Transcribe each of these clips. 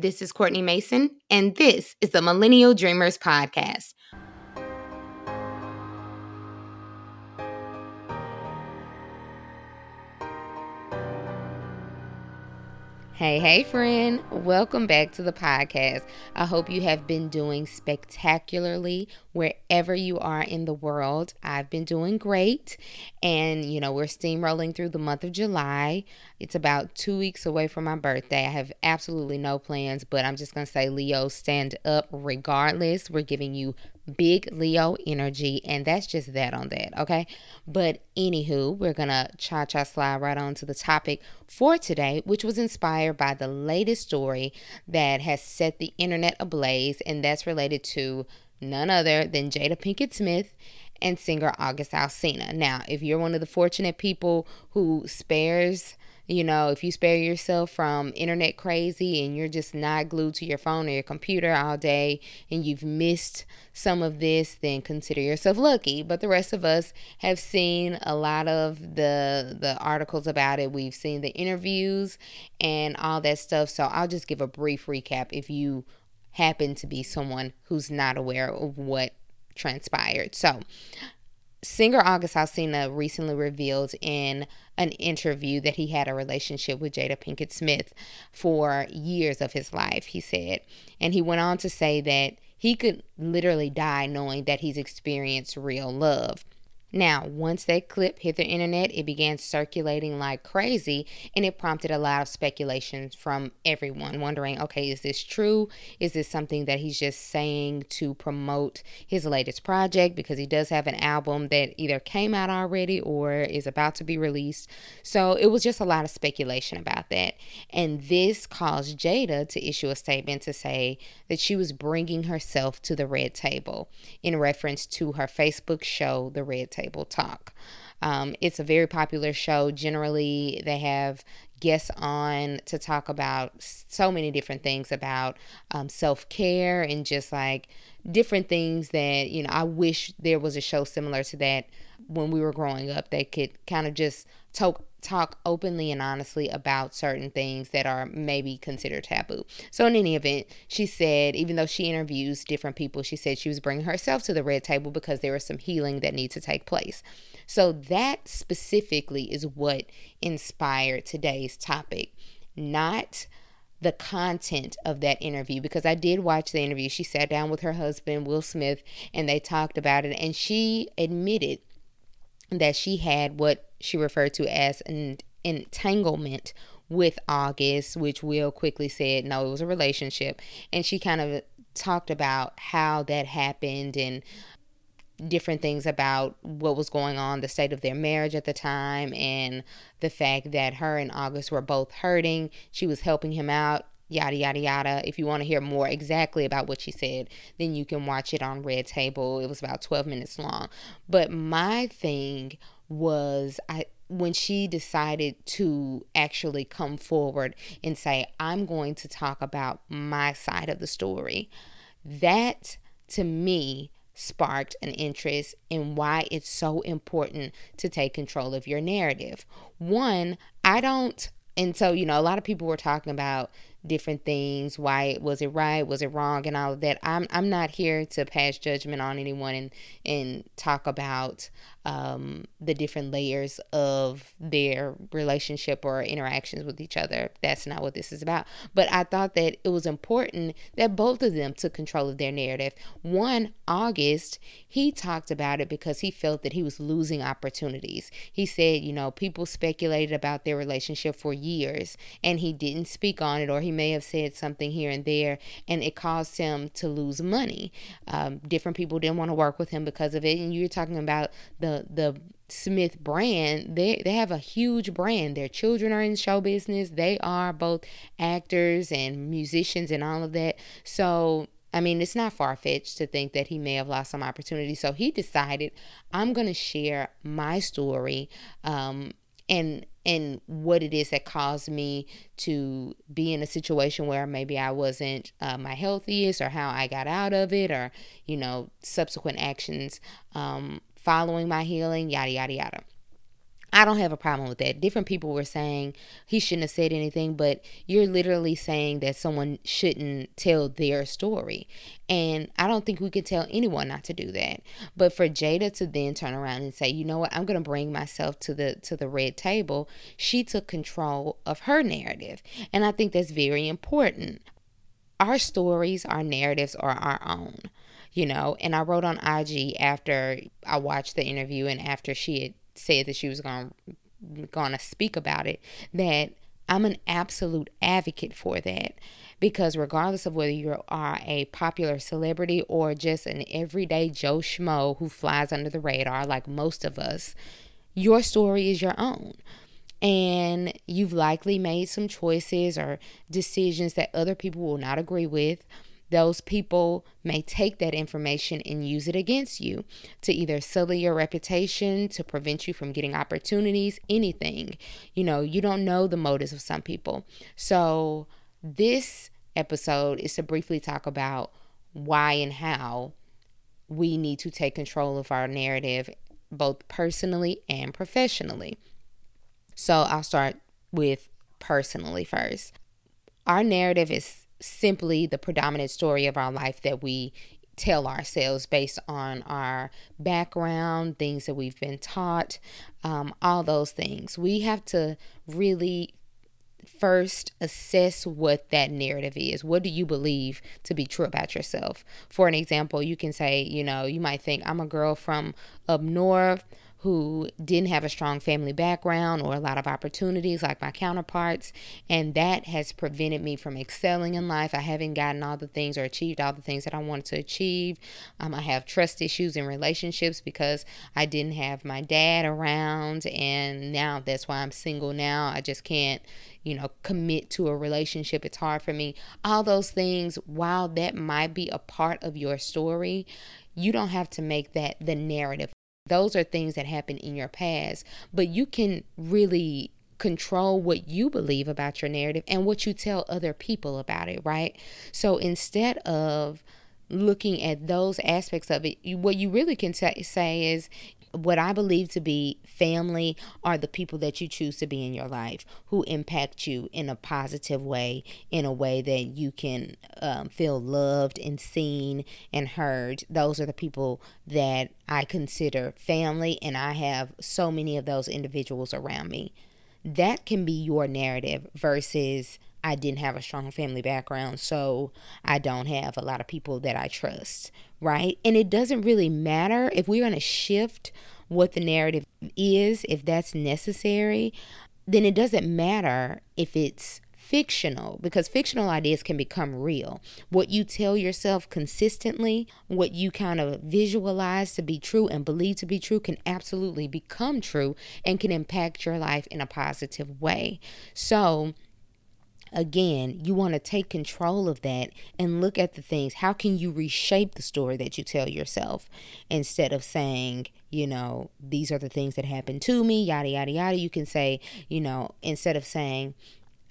This is Courtney Mason, and this is the Millennial Dreamers Podcast. Hey, hey, friend. Welcome back to the podcast. I hope you have been doing spectacularly wherever you are in the world. I've been doing great. And, you know, we're steamrolling through the month of July. It's about two weeks away from my birthday. I have absolutely no plans, but I'm just going to say, Leo, stand up regardless. We're giving you big Leo energy, and that's just that on that, okay? But anywho, we're gonna cha cha slide right on to the topic for today, which was inspired by the latest story that has set the internet ablaze, and that's related to none other than Jada Pinkett Smith and singer August Alsina. Now, if you're one of the fortunate people who spares you know, if you spare yourself from internet crazy and you're just not glued to your phone or your computer all day and you've missed some of this, then consider yourself lucky. But the rest of us have seen a lot of the the articles about it. We've seen the interviews and all that stuff. So I'll just give a brief recap if you happen to be someone who's not aware of what transpired. So, singer August Alsina recently revealed in an interview that he had a relationship with Jada Pinkett Smith for years of his life, he said. And he went on to say that he could literally die knowing that he's experienced real love. Now, once that clip hit the internet, it began circulating like crazy and it prompted a lot of speculation from everyone wondering okay, is this true? Is this something that he's just saying to promote his latest project? Because he does have an album that either came out already or is about to be released. So it was just a lot of speculation about that. And this caused Jada to issue a statement to say that she was bringing herself to the red table in reference to her Facebook show, The Red Table Table Talk. Um, it's a very popular show. Generally, they have guests on to talk about so many different things about um, self care and just like different things that, you know, I wish there was a show similar to that when we were growing up that could kind of just talk talk openly and honestly about certain things that are maybe considered taboo. So in any event, she said even though she interviews different people, she said she was bringing herself to the red table because there was some healing that needs to take place. So that specifically is what inspired today's topic, not the content of that interview because I did watch the interview. She sat down with her husband, Will Smith, and they talked about it and she admitted that she had what she referred to as an entanglement with August, which Will quickly said no, it was a relationship. And she kind of talked about how that happened and different things about what was going on, the state of their marriage at the time, and the fact that her and August were both hurting. She was helping him out yada yada yada. If you want to hear more exactly about what she said, then you can watch it on Red Table. It was about 12 minutes long. But my thing was I when she decided to actually come forward and say, I'm going to talk about my side of the story, that to me sparked an interest in why it's so important to take control of your narrative. One, I don't, and so, you know, a lot of people were talking about different things why was it right was it wrong and all of that i'm i'm not here to pass judgment on anyone and and talk about um, the different layers of their relationship or interactions with each other. That's not what this is about. But I thought that it was important that both of them took control of their narrative. One, August, he talked about it because he felt that he was losing opportunities. He said, you know, people speculated about their relationship for years and he didn't speak on it, or he may have said something here and there, and it caused him to lose money. Um, different people didn't want to work with him because of it. And you're talking about the the Smith brand, they they have a huge brand. Their children are in show business. They are both actors and musicians and all of that. So I mean, it's not far fetched to think that he may have lost some opportunity. So he decided, I'm going to share my story um, and and what it is that caused me to be in a situation where maybe I wasn't uh, my healthiest, or how I got out of it, or you know, subsequent actions um, following my healing, yada, yada, yada. I don't have a problem with that. Different people were saying he shouldn't have said anything, but you're literally saying that someone shouldn't tell their story. And I don't think we could tell anyone not to do that. But for Jada to then turn around and say, "You know what? I'm going to bring myself to the to the red table." She took control of her narrative. And I think that's very important. Our stories, our narratives are our own you know. And I wrote on IG after I watched the interview and after she had said that she was going going to speak about it that I'm an absolute advocate for that because regardless of whether you are a popular celebrity or just an everyday Joe Schmo who flies under the radar like most of us, your story is your own. And you've likely made some choices or decisions that other people will not agree with those people may take that information and use it against you to either sully your reputation, to prevent you from getting opportunities, anything. You know, you don't know the motives of some people. So, this episode is to briefly talk about why and how we need to take control of our narrative, both personally and professionally. So, I'll start with personally first. Our narrative is simply the predominant story of our life that we tell ourselves based on our background, things that we've been taught, um, all those things. We have to really first assess what that narrative is. What do you believe to be true about yourself? For an example, you can say, you know, you might think, I'm a girl from up north who didn't have a strong family background or a lot of opportunities like my counterparts. And that has prevented me from excelling in life. I haven't gotten all the things or achieved all the things that I wanted to achieve. Um, I have trust issues in relationships because I didn't have my dad around. And now that's why I'm single now. I just can't you know, commit to a relationship. It's hard for me. All those things, while that might be a part of your story, you don't have to make that the narrative those are things that happen in your past, but you can really control what you believe about your narrative and what you tell other people about it, right? So instead of looking at those aspects of it, what you really can t- say is what I believe to be family are the people that you choose to be in your life who impact you in a positive way, in a way that you can um, feel loved and seen and heard. Those are the people that I consider family, and I have so many of those individuals around me. That can be your narrative versus I didn't have a strong family background, so I don't have a lot of people that I trust, right? And it doesn't really matter if we're going to shift what the narrative is, if that's necessary, then it doesn't matter if it's fictional because fictional ideas can become real. What you tell yourself consistently, what you kind of visualize to be true and believe to be true, can absolutely become true and can impact your life in a positive way. So, again, you want to take control of that and look at the things. How can you reshape the story that you tell yourself instead of saying, you know, these are the things that happened to me, yada, yada, yada. You can say, you know, instead of saying,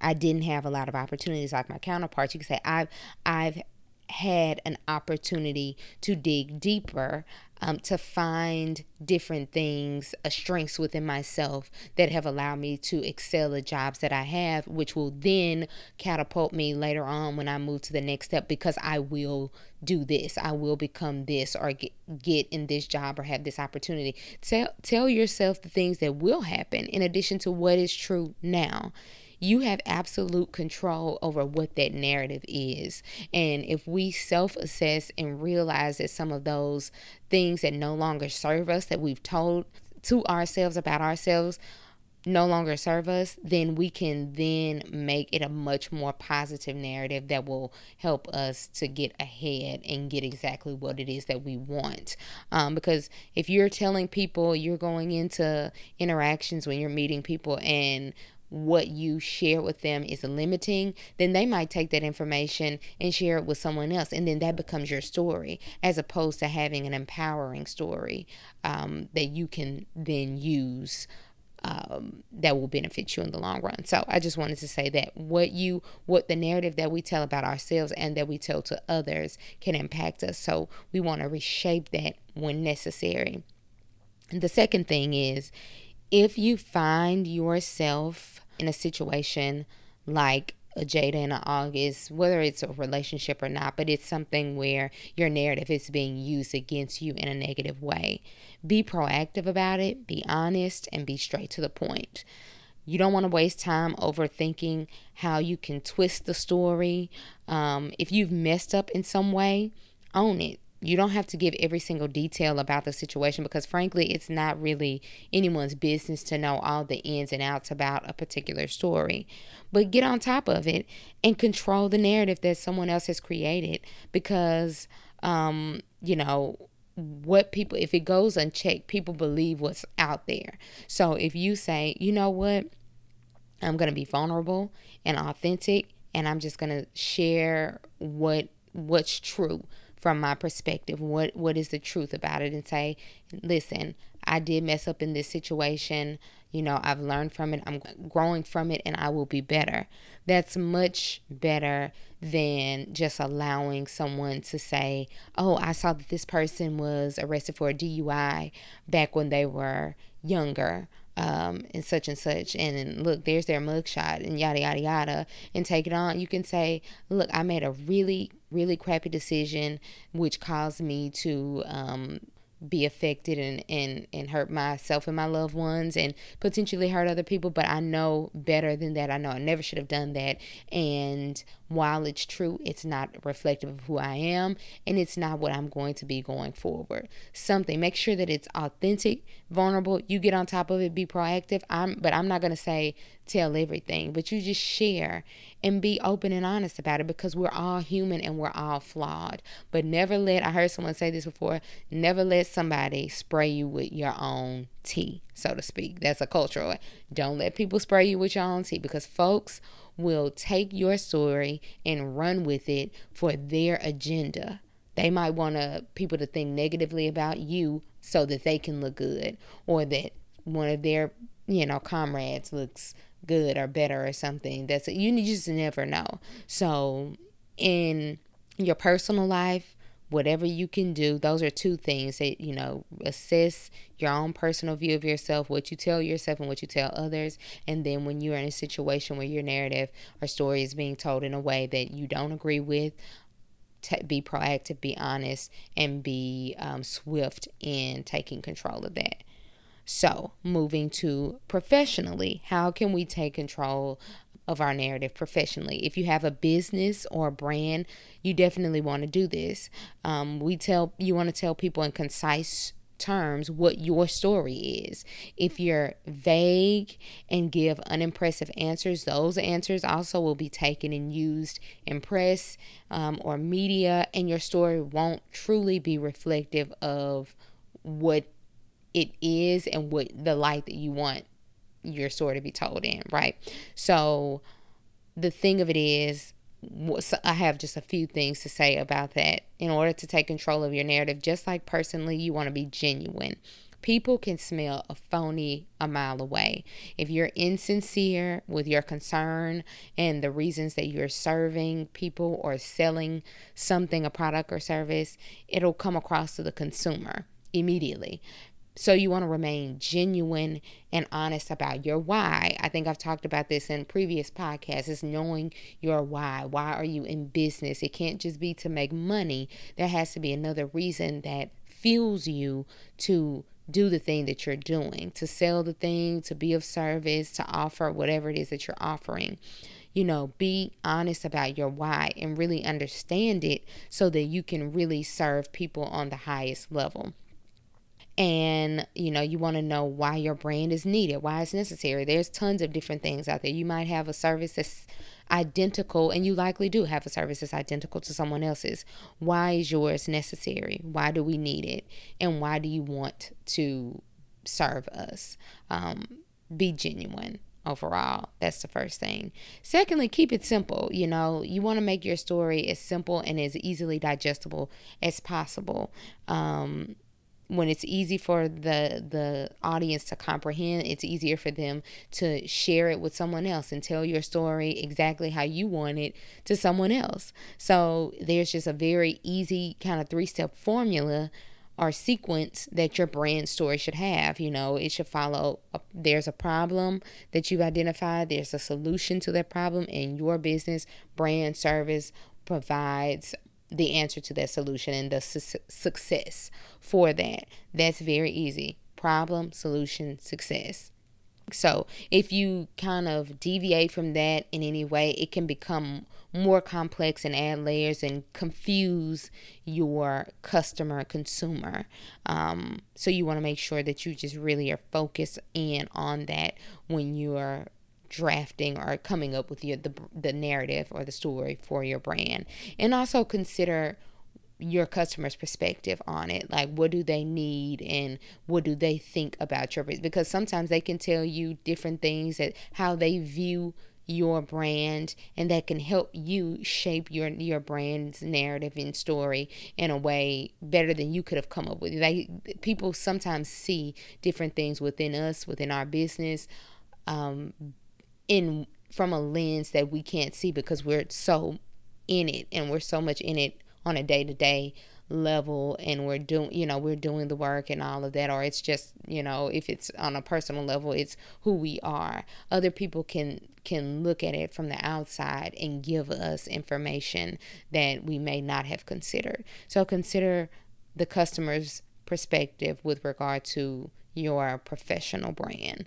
I didn't have a lot of opportunities like my counterparts, you can say, I've, I've had an opportunity to dig deeper um, to find different things, uh, strengths within myself that have allowed me to excel at jobs that I have, which will then catapult me later on when I move to the next step because I will do this, I will become this, or get, get in this job or have this opportunity. Tell, tell yourself the things that will happen in addition to what is true now you have absolute control over what that narrative is. And if we self assess and realize that some of those things that no longer serve us, that we've told to ourselves about ourselves, no longer serve us, then we can then make it a much more positive narrative that will help us to get ahead and get exactly what it is that we want. Um, because if you're telling people you're going into interactions when you're meeting people and what you share with them is limiting, then they might take that information and share it with someone else. And then that becomes your story, as opposed to having an empowering story um, that you can then use. Um, that will benefit you in the long run. So I just wanted to say that what you, what the narrative that we tell about ourselves and that we tell to others can impact us. So we want to reshape that when necessary. And the second thing is if you find yourself in a situation like a Jada and an August, whether it's a relationship or not, but it's something where your narrative is being used against you in a negative way. Be proactive about it, be honest, and be straight to the point. You don't want to waste time overthinking how you can twist the story. Um, if you've messed up in some way, own it. You don't have to give every single detail about the situation because, frankly, it's not really anyone's business to know all the ins and outs about a particular story. But get on top of it and control the narrative that someone else has created because, um, you know, what people, if it goes unchecked, people believe what's out there. So if you say, you know what, I'm going to be vulnerable and authentic and I'm just going to share what what's true from my perspective what what is the truth about it and say listen i did mess up in this situation. You know i've learned from it. I'm growing from it and i will be better. That's much better than just allowing someone to say oh i saw that this person was arrested for a dui back when they were younger um, and such and such, and look, there's their mugshot, and yada yada yada, and take it on. You can say, look, I made a really really crappy decision, which caused me to um, be affected and, and, and hurt myself and my loved ones and potentially hurt other people. But I know better than that. I know I never should have done that. And while it's true, it's not reflective of who I am and it's not what I'm going to be going forward. Something, make sure that it's authentic, vulnerable. You get on top of it, be proactive. I'm but I'm not gonna say tell everything, but you just share and be open and honest about it because we're all human and we're all flawed. But never let I heard someone say this before, never let somebody spray you with your own tea, so to speak. That's a cultural. Don't let people spray you with your own tea because folks will take your story and run with it for their agenda. They might want to, people to think negatively about you so that they can look good or that one of their, you know, comrades looks good or better or something. That's you need just never know. So in your personal life, whatever you can do those are two things that you know assess your own personal view of yourself what you tell yourself and what you tell others and then when you're in a situation where your narrative or story is being told in a way that you don't agree with t- be proactive be honest and be um, swift in taking control of that so, moving to professionally, how can we take control of our narrative professionally. If you have a business or a brand, you definitely want to do this. Um, we tell you want to tell people in concise terms what your story is. If you're vague and give unimpressive answers, those answers also will be taken and used in press um, or media, and your story won't truly be reflective of what it is and what the light that you want your story to be told in, right? So the thing of it is, I have just a few things to say about that. In order to take control of your narrative, just like personally, you want to be genuine. People can smell a phony a mile away. If you're insincere with your concern and the reasons that you're serving people or selling something, a product or service, it'll come across to the consumer immediately. So you want to remain genuine and honest about your why. I think I've talked about this in previous podcasts. Is knowing your why. Why are you in business? It can't just be to make money. There has to be another reason that fuels you to do the thing that you're doing, to sell the thing, to be of service, to offer whatever it is that you're offering. You know, be honest about your why and really understand it so that you can really serve people on the highest level and you know you want to know why your brand is needed why it's necessary. There's tons of different things out there. You might have a service that's identical and you likely do have a service that's identical to someone else's. Why is yours necessary? Why do we need it? And why do you want to serve us? Um, be genuine overall. That's the first thing. Secondly keep it simple. You know you want to make your story as simple and as easily digestible as possible. Um, when it's easy for the the audience to comprehend it's easier for them to share it with someone else and tell your story exactly how you want it to someone else so there's just a very easy kind of three step formula or sequence that your brand story should have. You know, it should follow a, there's a problem that you've identified, there's a solution to that problem, and your business, brand, service provides the answer to that solution and the su- success for that. That's very easy. Problem, solution, success. So, if you kind of deviate from that in any way, it can become more complex and add layers and confuse your customer consumer. Um, so, you want to make sure that you just really are focused in on that when you're drafting or coming up with your the, the narrative or the story for your brand. And also consider your customer's perspective on it. Like what do they need and what do they think about your because sometimes they can tell you different things that how they view your brand and that can help you shape your your brand's narrative and story in a way better than you could have come up with. They people sometimes see different things within us within our business um, in from a lens that we can't see because we're so in it and we're so much in it on a day to day level and we're doing you know we're doing the work and all of that or it's just you know if it's on a personal level it's who we are. Other people can can look at it from the outside and give us information that we may not have considered. So consider the customer's perspective with regard to your professional brand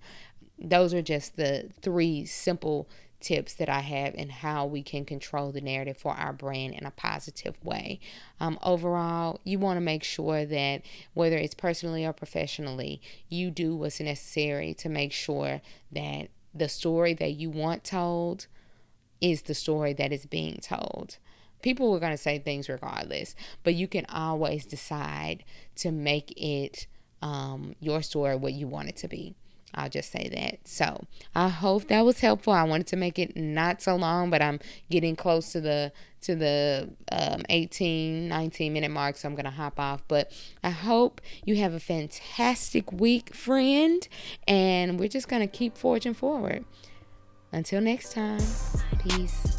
those are just the three simple tips that I have and how we can control the narrative for our brand in a positive way. Um, overall, you want to make sure that whether it's personally or professionally, you do what's necessary to make sure that the story that you want told is the story that is being told. People are going to say things regardless, but you can always decide to make it um, your story what you want it to be. I'll just say that. So I hope that was helpful. I wanted to make it not so long, but I'm getting close to the to the um, 18, 19 minute mark, so I'm gonna hop off. But I hope you have a fantastic week, friend, and we're just gonna keep forging forward. Until next time, peace.